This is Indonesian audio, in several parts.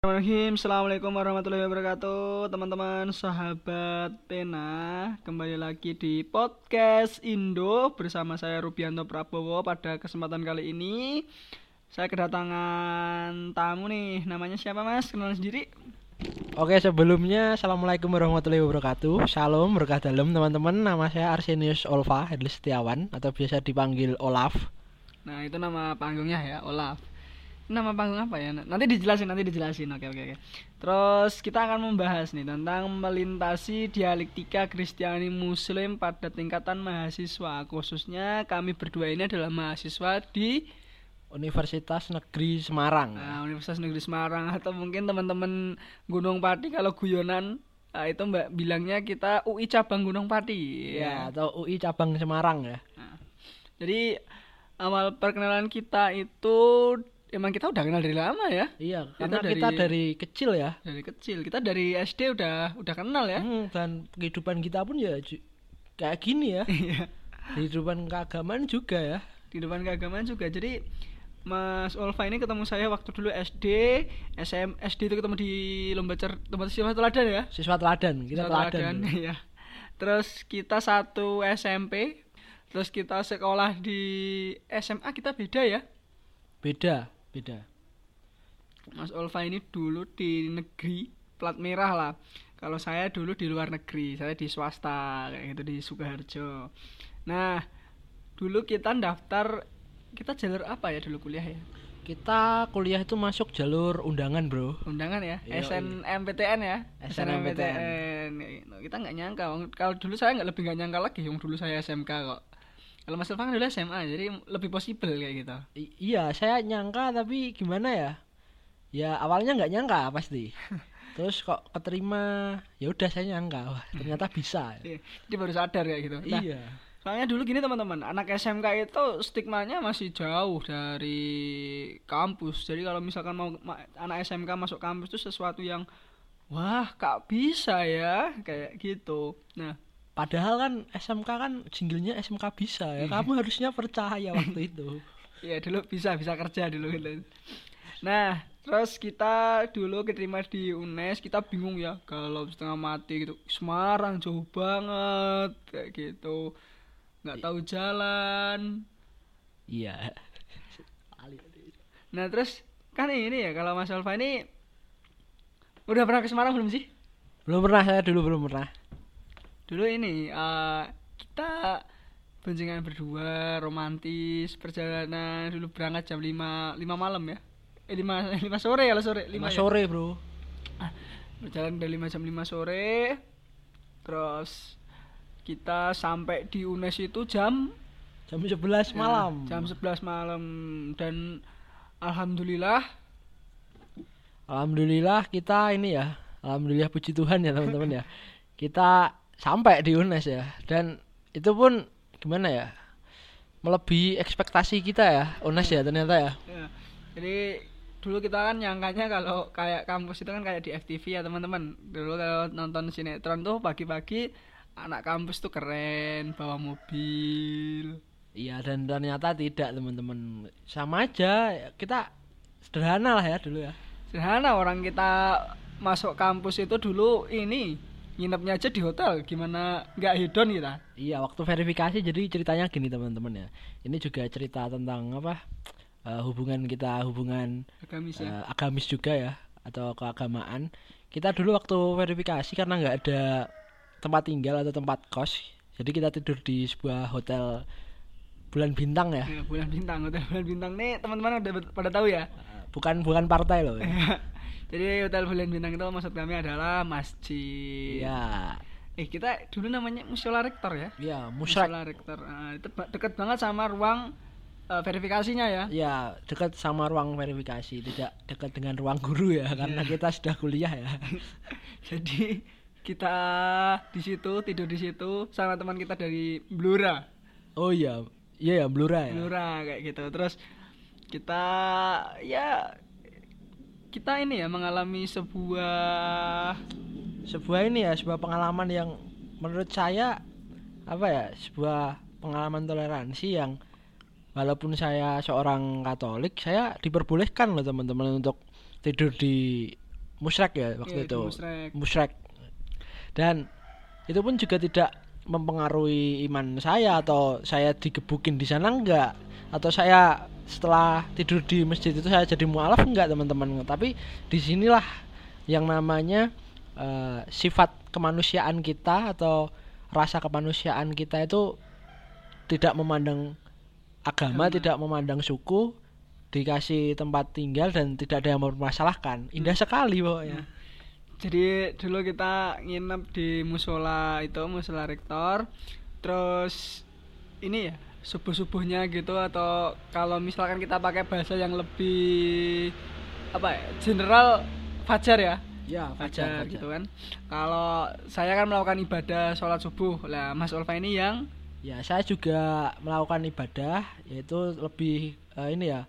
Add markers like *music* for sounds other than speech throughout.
Bismillahirrahmanirrahim. Assalamualaikum warahmatullahi wabarakatuh. Teman-teman sahabat Pena Kembali lagi di podcast Indo Bersama saya Rubianto Prabowo Pada kesempatan kali ini. Saya kedatangan tamu nih. Namanya siapa mas? Kenalan sendiri. Oke sebelumnya Assalamualaikum warahmatullahi wabarakatuh. Shalom berkah dalam teman-teman. Nama saya Arsenius Olva Hedli Setiawan Atau biasa dipanggil Olaf. Nah itu nama panggungnya ya Olaf nama panggung apa ya? Nanti dijelasin nanti dijelasin. Oke oke oke. Terus kita akan membahas nih tentang melintasi dialektika Kristiani Muslim pada tingkatan mahasiswa. Khususnya kami berdua ini adalah mahasiswa di Universitas Negeri Semarang. Nah, Universitas Negeri Semarang. *laughs* Atau mungkin teman-teman Gunung Pati kalau guyonan Nah, itu mbak bilangnya kita UI cabang Gunung Pati. Ya, ya. atau UI cabang Semarang ya. Nah, jadi awal perkenalan kita itu emang kita udah kenal dari lama ya. Iya, karena kita dari, kita dari kecil ya. Dari kecil. Kita dari SD udah udah kenal ya. Hmm, dan kehidupan kita pun ya kayak gini ya. Iya. kehidupan keagamaan juga ya. Kehidupan keagamaan juga. Jadi Mas Olva ini ketemu saya waktu dulu SD, SM, SD itu ketemu di lomba cer lomba siswa teladan ya. Siswa teladan, kita siswa teladan. *laughs* ya. Terus kita satu SMP, terus kita sekolah di SMA kita beda ya. Beda beda. Mas Olva ini dulu di negeri plat merah lah. Kalau saya dulu di luar negeri saya di swasta kayak gitu di Sukoharjo. Nah dulu kita daftar kita jalur apa ya dulu kuliah ya? Kita kuliah itu masuk jalur undangan bro. Undangan ya? Iya, SNMPTN ya? SNMPTN kita nggak nyangka. Kalau dulu saya nggak lebih nggak nyangka lagi yang dulu saya SMK kok kalau Mas Elvan dulu SMA jadi lebih possible kayak gitu. I iya, saya nyangka tapi gimana ya? Ya awalnya nggak nyangka pasti. *laughs* Terus kok keterima, ya udah saya nyangka, wah ternyata bisa. *laughs* Iya, jadi baru sadar kayak gitu. Nah, iya. Soalnya dulu gini teman-teman, anak SMK itu stigmanya masih jauh dari kampus. Jadi kalau misalkan mau anak SMK masuk kampus itu sesuatu yang wah, kak bisa ya, kayak gitu. Nah, Padahal kan SMK kan jinglenya SMK bisa ya. Iya. Kamu harusnya percaya waktu itu. *laughs* Iya dulu bisa bisa kerja dulu gitu. Nah terus kita dulu keterima di UNES kita bingung ya kalau setengah mati gitu Semarang jauh banget kayak gitu nggak tahu jalan. Iya. nah terus kan ini ya kalau Mas Alfa ini udah pernah ke Semarang belum sih? Belum pernah saya dulu belum pernah dulu ini uh, kita boncengan berdua romantis perjalanan dulu berangkat jam lima lima malam ya. Eh lima *laughs* lima sore ya sore lima, ya? sore bro. Ah, berjalan dari lima jam lima sore terus kita sampai di UNES itu jam jam sebelas ya, malam. jam sebelas malam. Dan alhamdulillah alhamdulillah kita ini ya alhamdulillah puji Tuhan ya teman-teman ya. *laughs* Kita sampai di UNES ya dan itu pun gimana ya melebihi ekspektasi kita ya UNES ya ternyata ya. ya. Jadi dulu kita kan nyangkanya kalau kayak kampus itu kan kayak di FTV ya teman-teman. Dulu kalau nonton sinetron tuh pagi-pagi anak kampus tuh keren bawa mobil. Iya dan ternyata tidak teman-teman sama aja kita sederhana lah ya dulu ya. Sederhana orang kita masuk kampus itu dulu ini nginepnya aja di hotel gimana nggak hedon kita iya waktu verifikasi jadi ceritanya gini teman-teman ya. Ini juga cerita tentang apa uh, hubungan kita hubungan agamis ya. uh, agamis juga ya atau keagamaan. Kita dulu waktu verifikasi karena nggak ada tempat tinggal atau tempat kos jadi kita tidur di sebuah hotel bulan bintang ya, ya bulan bintang hotel bulan bintang. Nih teman-teman udah pada tahu ya? Bukan bukan partai loh ya. *laughs* Jadi hotel bulan bintang itu maksud kami adalah masjid. Iya. Eh kita dulu namanya musola rektor ya? Iya, musola rektor. Nah, itu dekat banget sama ruang uh, verifikasinya ya? Iya, dekat sama ruang verifikasi, tidak dekat dengan ruang guru ya, karena iya. kita sudah kuliah ya. *laughs* Jadi kita di situ tidur di situ sama teman kita dari Blura. Oh iya, iya ya Blura ya. Blura kayak gitu. Terus kita ya kita ini ya mengalami sebuah sebuah ini ya sebuah pengalaman yang menurut saya apa ya sebuah pengalaman toleransi yang walaupun saya seorang Katolik saya diperbolehkan loh teman-teman untuk tidur di musrek ya waktu di itu musrek. musrek dan itu pun juga tidak mempengaruhi iman saya atau saya digebukin di sana enggak atau saya setelah tidur di masjid itu saya jadi mualaf enggak teman-teman tapi di sinilah yang namanya eh, sifat kemanusiaan kita atau rasa kemanusiaan kita itu tidak memandang agama, Agama. tidak memandang suku, dikasih tempat tinggal dan tidak ada yang mempermasalahkan. Indah sekali pokoknya. Jadi dulu kita nginep di musola itu, musola rektor. Terus ini ya, subuh-subuhnya gitu atau kalau misalkan kita pakai bahasa yang lebih apa ya, general fajar ya. Ya, Fajar, gitu kan. Kalau saya kan melakukan ibadah sholat subuh. Lah Mas Ulfa ini yang Ya, saya juga melakukan ibadah yaitu lebih eh, ini ya.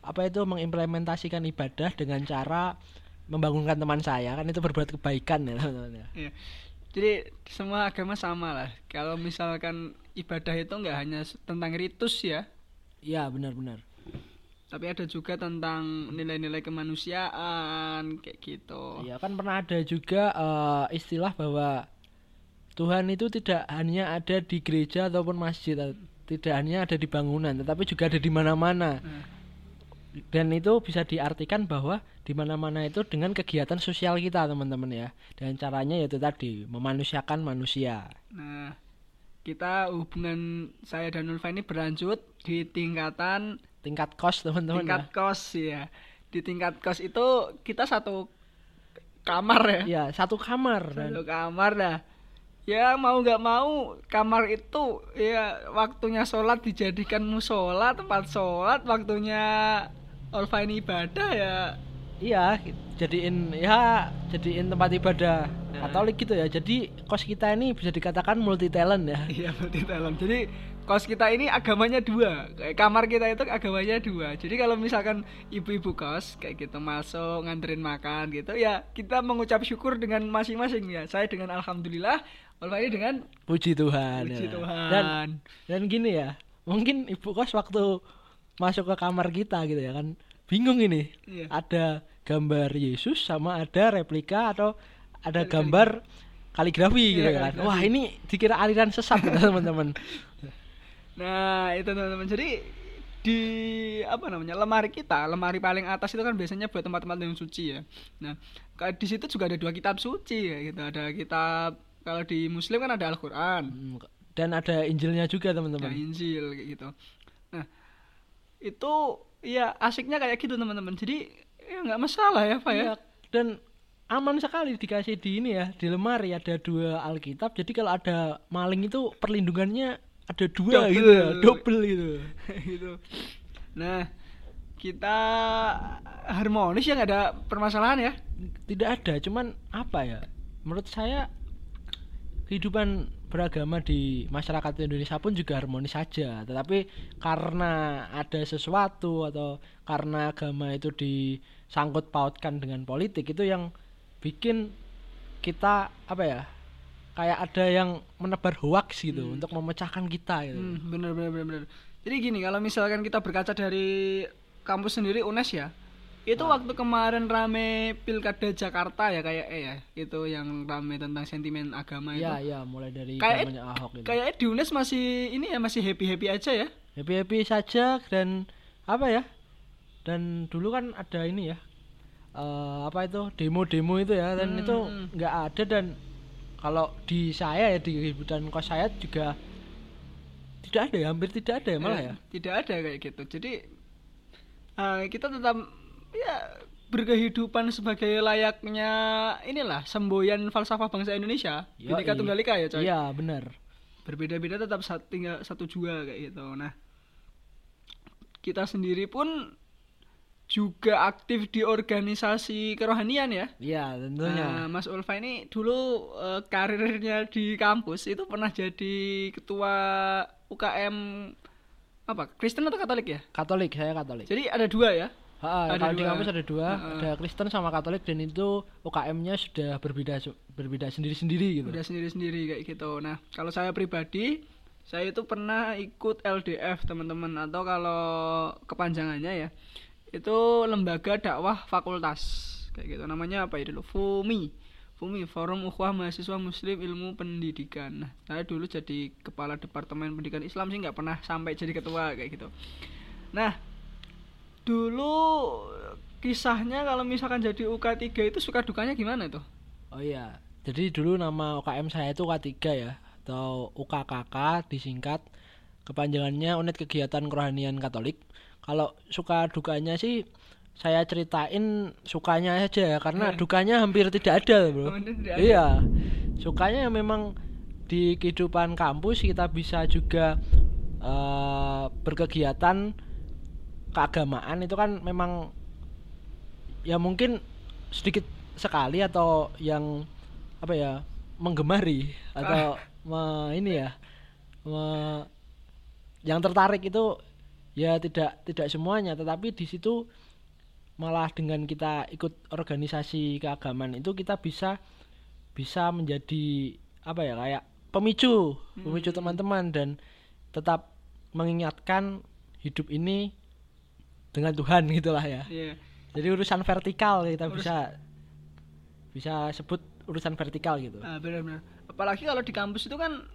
Apa itu mengimplementasikan ibadah dengan cara membangunkan teman saya kan itu berbuat kebaikan ya teman-teman ya. Jadi semua agama sama lah. Kalau misalkan ibadah itu nggak hanya tentang ritus ya, Iya, benar-benar. tapi ada juga tentang nilai-nilai kemanusiaan kayak gitu. Iya kan pernah ada juga eh, istilah bahwa Tuhan itu tidak hanya ada di gereja ataupun masjid, eh, tidak hanya ada di bangunan, tetapi juga ada di mana-mana. Nah, Dan itu bisa diartikan bahwa di mana-mana itu dengan kegiatan sosial kita, teman-teman ya. Dan caranya yaitu tadi memanusiakan manusia. nah, kita hubungan saya dan Ulfa ini berlanjut di tingkatan Tingkat kos, teman-teman tingkat ya. kos ya. Di tingkat kos itu kita satu kamar ya. Iya, satu kamar dan Satu kamar dah. Ya mau nggak mau kamar itu ya waktunya sholat dijadikan musola tempat sholat waktunya Olfa ini ibadah ya Iya, jadiin ya jadiin tempat ibadah Nah. Katolik gitu ya. Jadi kos kita ini bisa dikatakan multi talent ya. iya multi talent jadi kos kita ini agamanya dua Kayak kamar kita itu agamanya dua jadi kalau misalkan ibu-ibu kos kayak gitu masuk nganterin makan gitu ya kita mengucap syukur dengan masing-masing ya saya dengan alhamdulillah Olfa ini dengan Puji Tuhan. puji ya. Tuhan Dan dan gini ya, mungkin ibu kos waktu masuk ke kamar kita gitu ya kan bingung ini. Iya. Ada gambar Yesus sama ada replika atau ada Kali- gambar kaligrafi Iya, gitu kan. kaligrafi. Wah, ini dikira aliran sesat gitu, *laughs* teman-teman. Nah, itu teman-teman. Jadi di apa namanya lemari kita, lemari paling atas itu kan biasanya buat tempat-tempat yang suci ya. Nah, di situ juga ada dua kitab suci ya gitu. Ada kitab kalau di Muslim kan ada Al-Qur'an, Hmm, Dan ada Injilnya juga, ada teman-teman. Injil kayak gitu. Itu ya asiknya kayak gitu teman-teman. Jadi ya nggak masalah ya, Pak ya. Iya, Dan aman sekali dikasih di ini ya, di lemari ada dua Alkitab. Jadi kalau ada maling itu perlindungannya ada dua Double. gitu ya, double gitu. *laughs* gitu. Nah, kita harmonis ya nggak ada permasalahan ya. Tidak ada, cuman apa ya? Menurut saya kehidupan beragama di masyarakat Indonesia pun juga harmonis saja. Tetapi karena ada sesuatu atau karena agama itu disangkut pautkan dengan politik itu yang bikin kita apa ya? Kayak ada yang menebar hoax gitu untuk memecahkan kita gitu. Hmm, bener bener bener bener. Jadi gini, kalau misalkan kita berkaca dari kampus sendiri UNES ya, itu waktu kemarin rame pilkada Jakarta ya kayak eh ya, itu yang rame tentang sentimen agama itu. Iya, iya, mulai dari Kayak- zamannya Ahok gitu. Kayaknya di UNES masih ini ya masih happy happy aja ya. happy-happy saja dan apa ya dan dulu kan ada ini ya eh, apa itu demo-demo itu ya dan Hmm, itu hmm. nggak ada dan kalau di saya ya di kehidupan kos saya juga tidak ada ya hampir tidak ada ya malah ya Eh, Tidak ada kayak gitu. Jadi eh, kita tetap ya berkehidupan sebagai layaknya inilah semboyan falsafah bangsa Indonesia. Yoi. Bineka Tunggal Ika ya, coy. iya benar berbeda-beda tetap satu, tinggal satu jua kayak gitu. Nah, kita sendiri pun juga aktif di organisasi kerohanian ya. iya tentunya Nah, Mas Ulfa ini dulu eh, karirnya di kampus itu pernah jadi ketua UKM apa Kristen atau Katolik ya? Katolik saya Katolik Jadi ada dua ya. Ha, ada kalau di dua. kampus ada dua Heeh. ada Kristen sama Katolik dan itu UKM-nya sudah berbeda berbeda sendiri-sendiri gitu Udah sendiri-sendiri kayak gitu. Nah, kalau saya pribadi, saya itu pernah ikut LDF teman-teman atau kalau kepanjangannya ya, itu lembaga dakwah fakultas kayak gitu namanya apa itu loh FUMI FUMI Forum Ukhuwah Mahasiswa Muslim Ilmu Pendidikan nah saya dulu jadi kepala departemen pendidikan Islam sih nggak pernah sampai jadi ketua kayak gitu nah dulu kisahnya kalau misalkan jadi UK3 itu suka dukanya gimana tuh Oh iya, jadi dulu nama UKM saya itu K3 ya, atau UKKK disingkat. Kepanjangannya Unit Kegiatan Kerohanian Katolik. Kalau suka dukanya sih saya ceritain sukanya aja ya, karena dukanya hampir tidak ada, Bro. Tidak ada. Iya. Sukanya ya memang di kehidupan kampus kita bisa juga eh, berkegiatan keagamaan itu kan memang ya mungkin sedikit sekali atau yang apa ya menggemari atau me- ini ya me- yang tertarik itu ya tidak tidak semuanya. Tetapi di situ malah dengan kita ikut organisasi keagamaan itu kita bisa bisa menjadi apa ya kayak pemicu pemicu teman-teman dan tetap mengingatkan hidup ini dengan Tuhan gitulah ya Iya. jadi urusan vertikal kita Urus- bisa bisa sebut urusan vertikal gitu. Nah, benar-benar. Apalagi kalau di kampus itu kan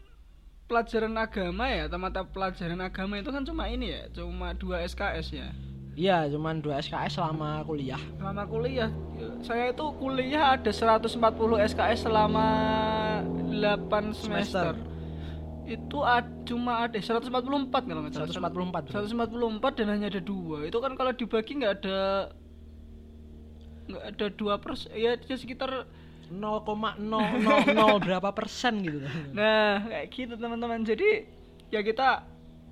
pelajaran agama ya, atau mata pelajaran agama itu kan cuma ini ya, cuma dua SKS ya. Iya, cuman dua SKS selama kuliah. Selama kuliah, saya itu kuliah ada 140 SKS selama 8 semester. Semester. Itu ad- cuma ada 144 kalau nggak salah. 144. bro. 144 dan hanya ada dua. Itu kan kalau dibagi nggak ada nggak ada dua persen, ya ya sekitar 0,000 *laughs* berapa persen gitu. Nah, kayak gitu teman-teman. Jadi ya kita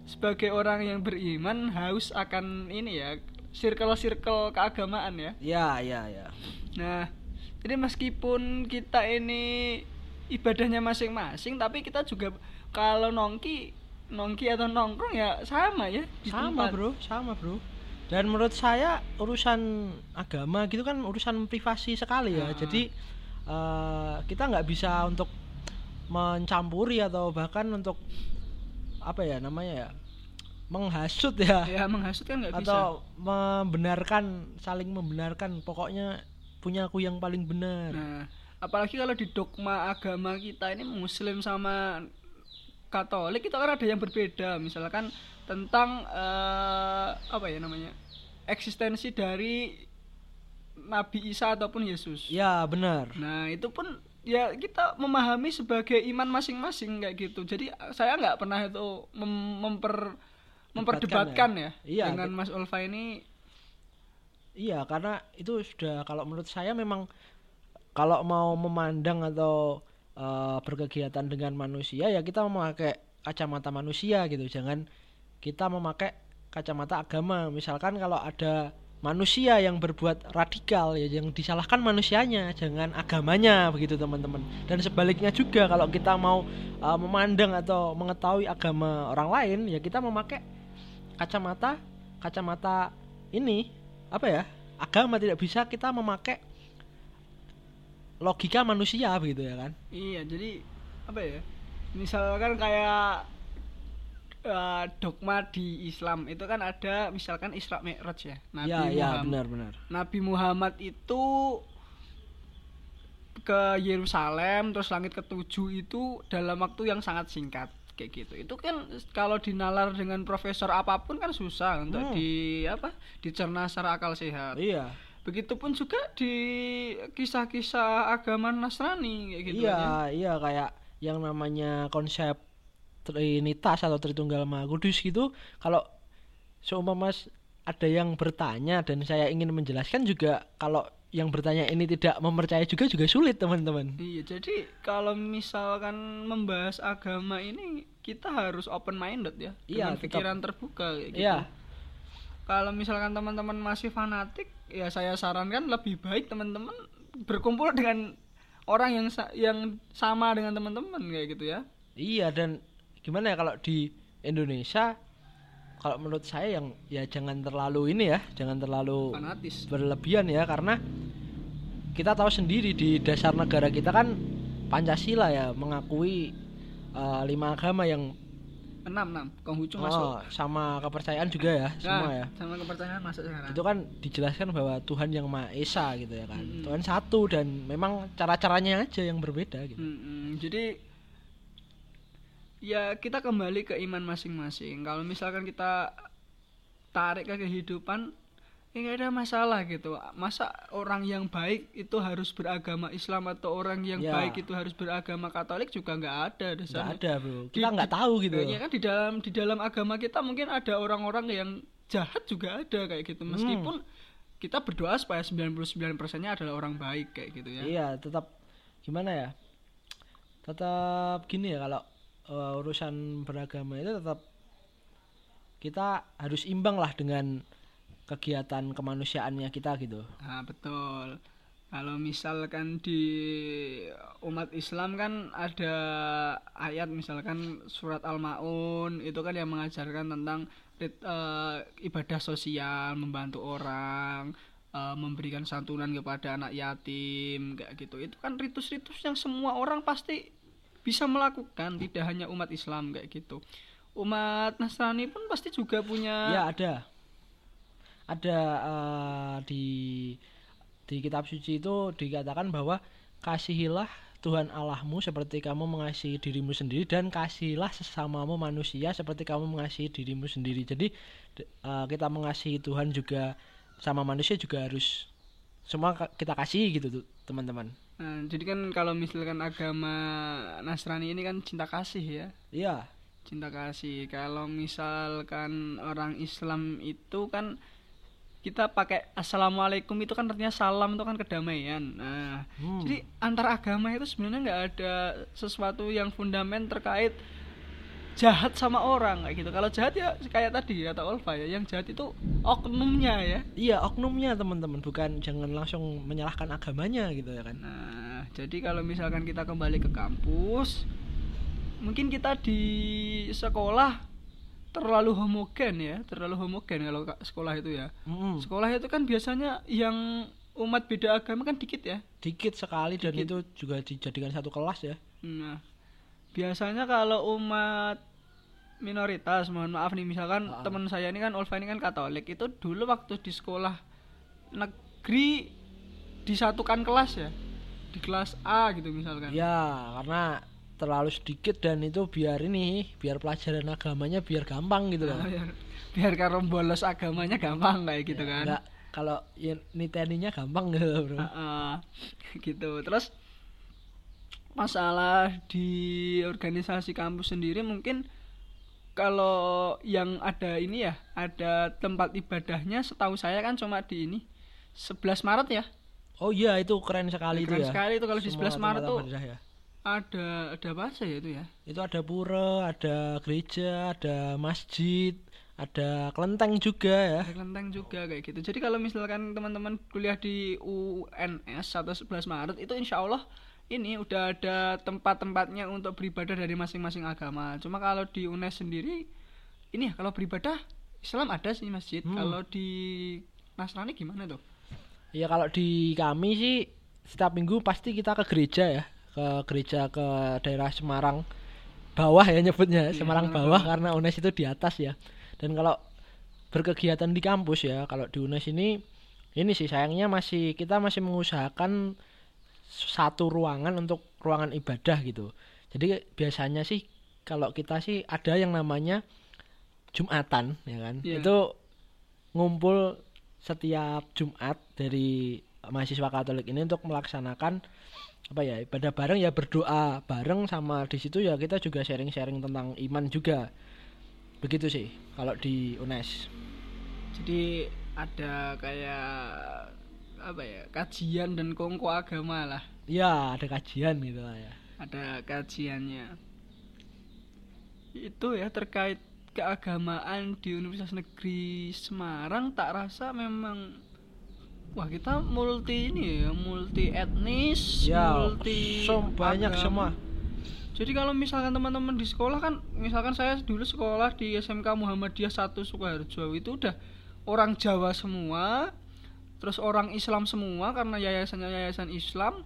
sebagai orang yang beriman haus akan ini ya, circle-circle keagamaan ya. Ya, ya, ya. Nah, jadi meskipun kita ini ibadahnya masing-masing, tapi kita juga kalau nongki nongki atau nongkrong ya sama ya Sama, tempat. Bro, sama, Bro. Dan menurut saya urusan agama gitu kan urusan privasi sekali ya. Ah. Jadi eh, kita nggak bisa untuk mencampuri atau bahkan untuk apa ya namanya ya menghasut ya Ya menghasut kan nggak bisa. atau membenarkan saling membenarkan pokoknya punya aku yang paling benar Nah, apalagi kalau di dogma agama kita ini Muslim sama Katolik itu kan ada yang berbeda. Misalkan tentang eh, apa ya namanya eksistensi dari Nabi Isa ataupun Yesus. ya benar Nah itu pun ya kita memahami sebagai iman masing-masing kayak gitu. Jadi saya nggak pernah itu mem- memper memperdebatkan ya, Iya, dengan Mas Ulfa ini. iya karena itu sudah kalau menurut saya memang kalau mau memandang atau eh, berkegiatan dengan manusia ya kita memakai kacamata manusia gitu. Jangan kita memakai kacamata agama. Misalkan kalau ada manusia yang berbuat radikal ya yang disalahkan manusianya jangan agamanya begitu teman-teman. Dan sebaliknya juga kalau kita mau uh, memandang atau mengetahui agama orang lain ya kita memakai kacamata kacamata ini apa ya agama tidak bisa kita memakai logika manusia begitu ya kan Iya, jadi apa ya? Misalkan kayak eh, dogma di Islam itu kan ada misalkan Isra Mi'raj ya. Nabi ya ya Muhammad. benar-benar Nabi Muhammad itu ke Yerusalem terus langit ketujuh itu dalam waktu yang sangat singkat kayak gitu. Itu kan kalau dinalar dengan profesor apa pun kan susah untuk Hmm. di apa? dicerna secara akal sehat. iya Begitupun juga di kisah-kisah agama Nasrani kayak gitu iya aja. iya kayak yang namanya konsep Trinitas atau Tritunggal Maha Kudus gitu kalau seumpama mas ada yang bertanya dan saya ingin menjelaskan juga kalau yang bertanya ini tidak mempercayai juga juga sulit teman-teman Iya, jadi kalau misalkan membahas agama ini kita harus open minded ya, Iya, dengan tetap. pikiran terbuka kayak gitu. iya Kalau misalkan teman-teman masih fanatik, ya saya sarankan lebih baik teman-teman berkumpul dengan orang yang sa- yang sama dengan teman-teman kayak gitu ya. Iya dan gimana ya kalau di Indonesia kalau menurut saya yang ya jangan terlalu ini ya, jangan terlalu Fanatis. berlebihan ya karena kita tahu sendiri di dasar negara kita kan Pancasila ya mengakui eh, lima agama yang enam enam Konghucu Oh, masuk sama kepercayaan juga ya, semua Nah, ya. sama kepercayaan masuk sekarang Itu kan dijelaskan bahwa Tuhan yang Maha Esa gitu ya kan. Mm-mm. Tuhan satu dan memang cara-caranya aja yang berbeda gitu. Mm-mm, jadi ya kita kembali ke iman masing-masing kalau misalkan kita tarik ke kehidupan ya nggak ada masalah gitu masa orang yang baik itu harus beragama Islam atau orang yang Ya. baik itu harus beragama Katolik juga nggak ada Nggak ada, Bro. Kita nggak tahu gitu. Ya kan di dalam di dalam agama kita mungkin ada orang-orang yang jahat juga ada kayak gitu Hmm. meskipun kita berdoa supaya 99%-nya adalah orang baik kayak gitu ya. Iya, tetap gimana ya? Tetap gini ya kalau eh, urusan beragama itu tetap kita harus imbang lah dengan kegiatan kemanusiaannya kita gitu. Nah, betul. Kalau misalkan di umat Islam kan ada ayat misalkan surat Al-Maun itu kan yang mengajarkan tentang eh, ibadah sosial, membantu orang, eh, memberikan santunan kepada anak yatim kayak gitu. Itu kan ritus-ritus yang semua orang pasti bisa melakukan, tidak hanya umat Islam kayak gitu. Umat Nasrani pun pasti juga punya Ya ada. Ada eh, di di kitab suci itu dikatakan bahwa kasihilah Tuhan Allahmu seperti kamu mengasihi dirimu sendiri dan kasihilah sesamamu manusia seperti kamu mengasihi dirimu sendiri. Jadi eh, kita mengasihi Tuhan juga sama manusia juga harus semua kita kasih gitu tuh teman-teman. Nah, jadi kan kalau misalkan agama Nasrani ini kan cinta kasih ya, Iya. cinta kasih. Kalau misalkan orang Islam itu kan kita pakai assalamualaikum itu kan artinya salam itu kan kedamaian. Nah, Hmm. jadi antar agama itu sebenarnya nggak ada sesuatu yang fundamen terkait jahat sama orang kayak gitu. Kalau jahat ya kayak tadi kata Olva ya, yang jahat itu oknumnya ya. Iya, oknumnya teman-teman, bukan jangan langsung menyalahkan agamanya gitu ya kan. Nah, jadi kalau misalkan kita kembali ke kampus, mungkin kita di sekolah terlalu homogen ya, terlalu homogen kalau ka- sekolah itu ya. Mm. Sekolah itu kan biasanya yang umat beda agama kan dikit ya. dikit sekali dan Dikit. itu juga dijadikan satu kelas ya Nah, biasanya kalau umat minoritas, mohon maaf nih misalkan Ah. teman saya ini kan Olva ini kan Katolik, itu dulu waktu di sekolah negeri disatukan kelas ya. Di kelas A gitu misalkan. ya karena terlalu sedikit dan itu biar ini biar pelajaran agamanya biar gampang gitu loh. *laughs* Biar, biar kalau bolos agamanya gampang kayak gitu kan. Enggak, kalau ya, niteninya gampang gitu loh, bro. Heeh, *laughs* gitu. Terus masalah di organisasi kampus sendiri mungkin kalau yang ada ini ya ada tempat ibadahnya setahu saya kan cuma di ini 11 Maret ya? Oh iya itu keren sekali Keren itu ya. sekali itu kalau di Semua 11 Maret tuh. ya. Ada ada apa aja ya itu ya? Itu ada pura ada gereja ada masjid ada kelenteng juga ya. Ada kelenteng juga kayak gitu. Jadi kalau misalkan teman-teman kuliah di UNS atau 11 Maret itu insya Allah ini udah ada tempat-tempatnya untuk beribadah dari masing-masing agama. Cuma kalau di UNES sendiri ini ya kalau beribadah Islam ada sih masjid. Hmm. kalau di Nasrani gimana tuh? Ya kalau di kami sih setiap minggu pasti kita ke gereja ya, ke gereja ke daerah Semarang bawah ya nyebutnya, Iya, Semarang bawah karena UNES itu di atas ya. Dan kalau berkegiatan di kampus ya, kalau di UNES ini ini sih sayangnya masih kita masih mengusahakan satu ruangan untuk ruangan ibadah gitu. Jadi biasanya sih kalau kita sih ada yang namanya Jumatan ya kan. Iya. Itu ngumpul setiap Jumat dari mahasiswa Katolik ini untuk melaksanakan apa ya ibadah bareng ya berdoa bareng sama di situ ya kita juga sharing-sharing tentang iman juga. Begitu sih kalau di UNES. Jadi ada kayak apa ya kajian dan kongko agama lah. Ya ada kajian gitu lah ya. Ada kajiannya. Itu ya terkait keagamaan di Universitas Negeri Semarang tak rasa memang wah kita multi ini ya multi etnis ya multi sem- banyak agama. semua. Jadi kalau misalkan teman-teman di sekolah kan misalkan saya dulu sekolah di SMK Muhammadiyah 1 Sukoharjo itu udah orang Jawa semua terus orang Islam semua karena yayasannya yayasan Islam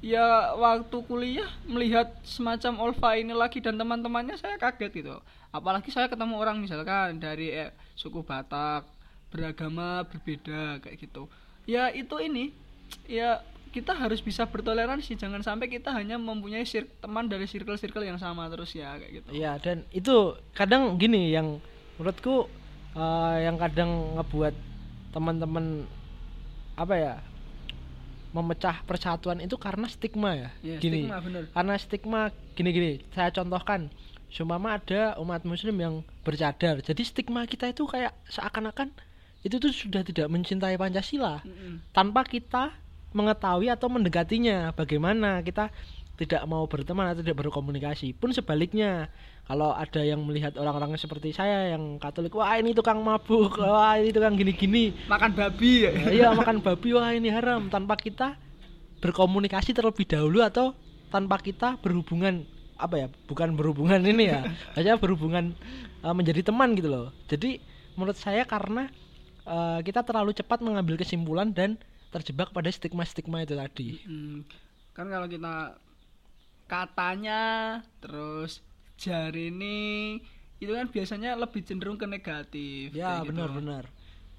ya waktu kuliah melihat semacam Olva ini lagi dan teman-temannya saya kaget gitu. Apalagi saya ketemu orang misalkan dari eh, suku Batak beragama berbeda kayak gitu ya itu ini ya kita harus bisa bertoleransi jangan sampai kita hanya mempunyai sir- teman dari circle-circle yang sama terus ya kayak gitu Iya dan itu kadang gini yang menurutku eh, yang kadang ngebuat teman-teman apa ya memecah persatuan itu karena stigma ya. Ya, gini. stigma, bener. Karena stigma gini-gini. Saya contohkan Sumama ada umat muslim yang bercadar. Jadi stigma kita itu kayak seakan-akan itu tuh sudah tidak mencintai Pancasila. Mm-mm. tanpa kita mengetahui atau mendekatinya bagaimana kita tidak mau berteman atau tidak berkomunikasi. Pun sebaliknya kalau ada yang melihat orang-orang seperti saya yang Katolik wah ini tukang mabuk *laughs* wah ini tukang gini-gini. Makan babi. Ya *laughs* Ya, iya makan babi wah ini haram. Tanpa kita berkomunikasi terlebih dahulu atau tanpa kita berhubungan apa ya bukan berhubungan ini ya *laughs* hanya berhubungan eh, menjadi teman gitu loh. Jadi menurut saya karena eh, kita terlalu cepat mengambil kesimpulan dan terjebak pada stigma-stigma itu tadi. Hmm, kan kalau kita katanya terus jari ini itu kan biasanya lebih cenderung ke negatif ya kayak gitu. benar-benar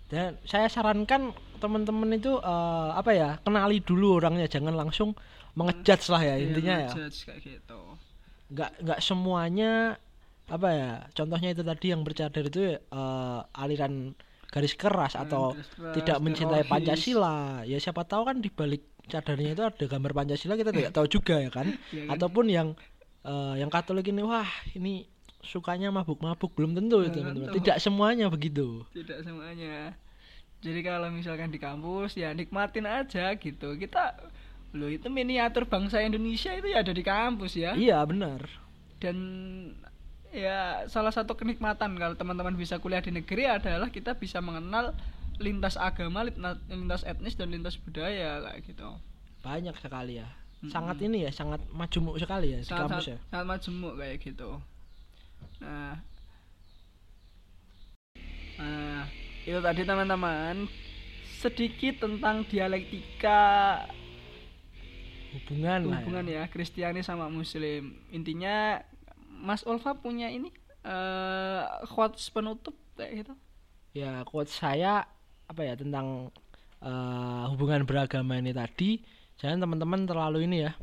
dan saya sarankan teman-teman itu eh, apa ya kenali dulu orangnya jangan langsung mengejudge lah ya Iya, intinya ya. kayak gitu. Nggak nggak semuanya apa ya contohnya itu tadi yang bercadar itu eh, aliran garis keras atau garis keras, tidak mencintai teroris. Pancasila. Ya siapa tahu kan di balik cadarnya itu ada gambar Pancasila kita tidak tahu juga ya kan? *laughs* Iya kan? ataupun yang eh, yang Katolik ini wah ini sukanya mabuk-mabuk. Belum tentu itu Belum teman-teman. tidak semuanya begitu. Tidak semuanya. Jadi kalau misalkan di kampus ya nikmatin aja gitu. Kita lo itu miniatur bangsa Indonesia itu ya ada di kampus ya. Iya benar. Dan ya salah satu kenikmatan kalau teman-teman bisa kuliah di negeri adalah kita bisa mengenal lintas agama lintas, etnis dan lintas budaya kayak gitu. Banyak sekali ya. Sangat ini ya sangat majemuk sekali ya di sangat kampus sangat, ya. sangat majemuk kayak gitu. Nah. Nah itu tadi teman-teman. Sedikit tentang dialektika. Hubungan ya. hubungan ya Kristiani sama Muslim. Intinya Mas Olva punya ini eh quotes penutup kayak gitu? Ya quote saya apa ya tentang eh, hubungan beragama ini tadi jangan teman-teman terlalu ini ya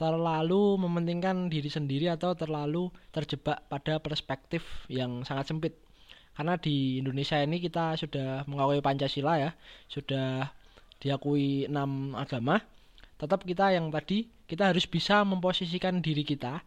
terlalu mementingkan diri sendiri atau terlalu terjebak pada perspektif yang sangat sempit. Karena di Indonesia ini kita sudah mengakui Pancasila ya sudah diakui enam agama tetap kita yang tadi kita harus bisa memposisikan diri kita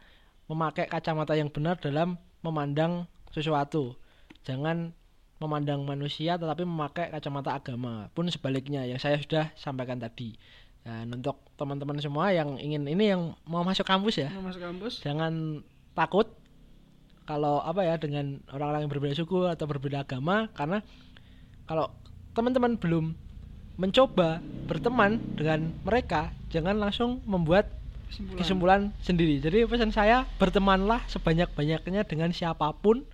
memakai kacamata yang benar dalam memandang sesuatu. Jangan memandang manusia tetapi memakai kacamata agama. Pun sebaliknya yang saya sudah sampaikan tadi. Dan untuk teman-teman semua yang ingin ini yang mau masuk kampus ya. Mau masuk kampus. Jangan takut kalau apa ya dengan orang-orang yang berbeda suku atau berbeda agama. Karena kalau teman-teman belum mencoba berteman dengan mereka jangan langsung membuat kesimpulan, kesimpulan sendiri. Jadi pesan saya bertemanlah sebanyak-banyaknya dengan siapa pun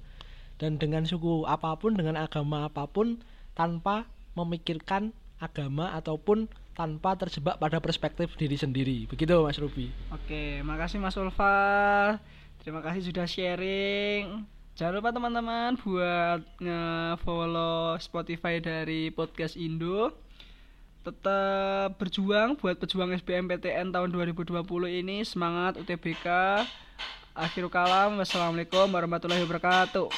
dan dengan suku apa pun, dengan agama apa pun tanpa memikirkan agama ataupun tanpa terjebak pada perspektif diri sendiri. Begitu Mas Ruby. Oke, makasih Mas Ulfa. Terima kasih sudah sharing. Jangan lupa teman-teman buat nge-follow Spotify dari Podcast Indo. Tetap berjuang buat pejuang SBMPTN tahun 2020 ini. Semangat UTBK. Akhirul kalam. Wassalamualaikum warahmatullahi wabarakatuh.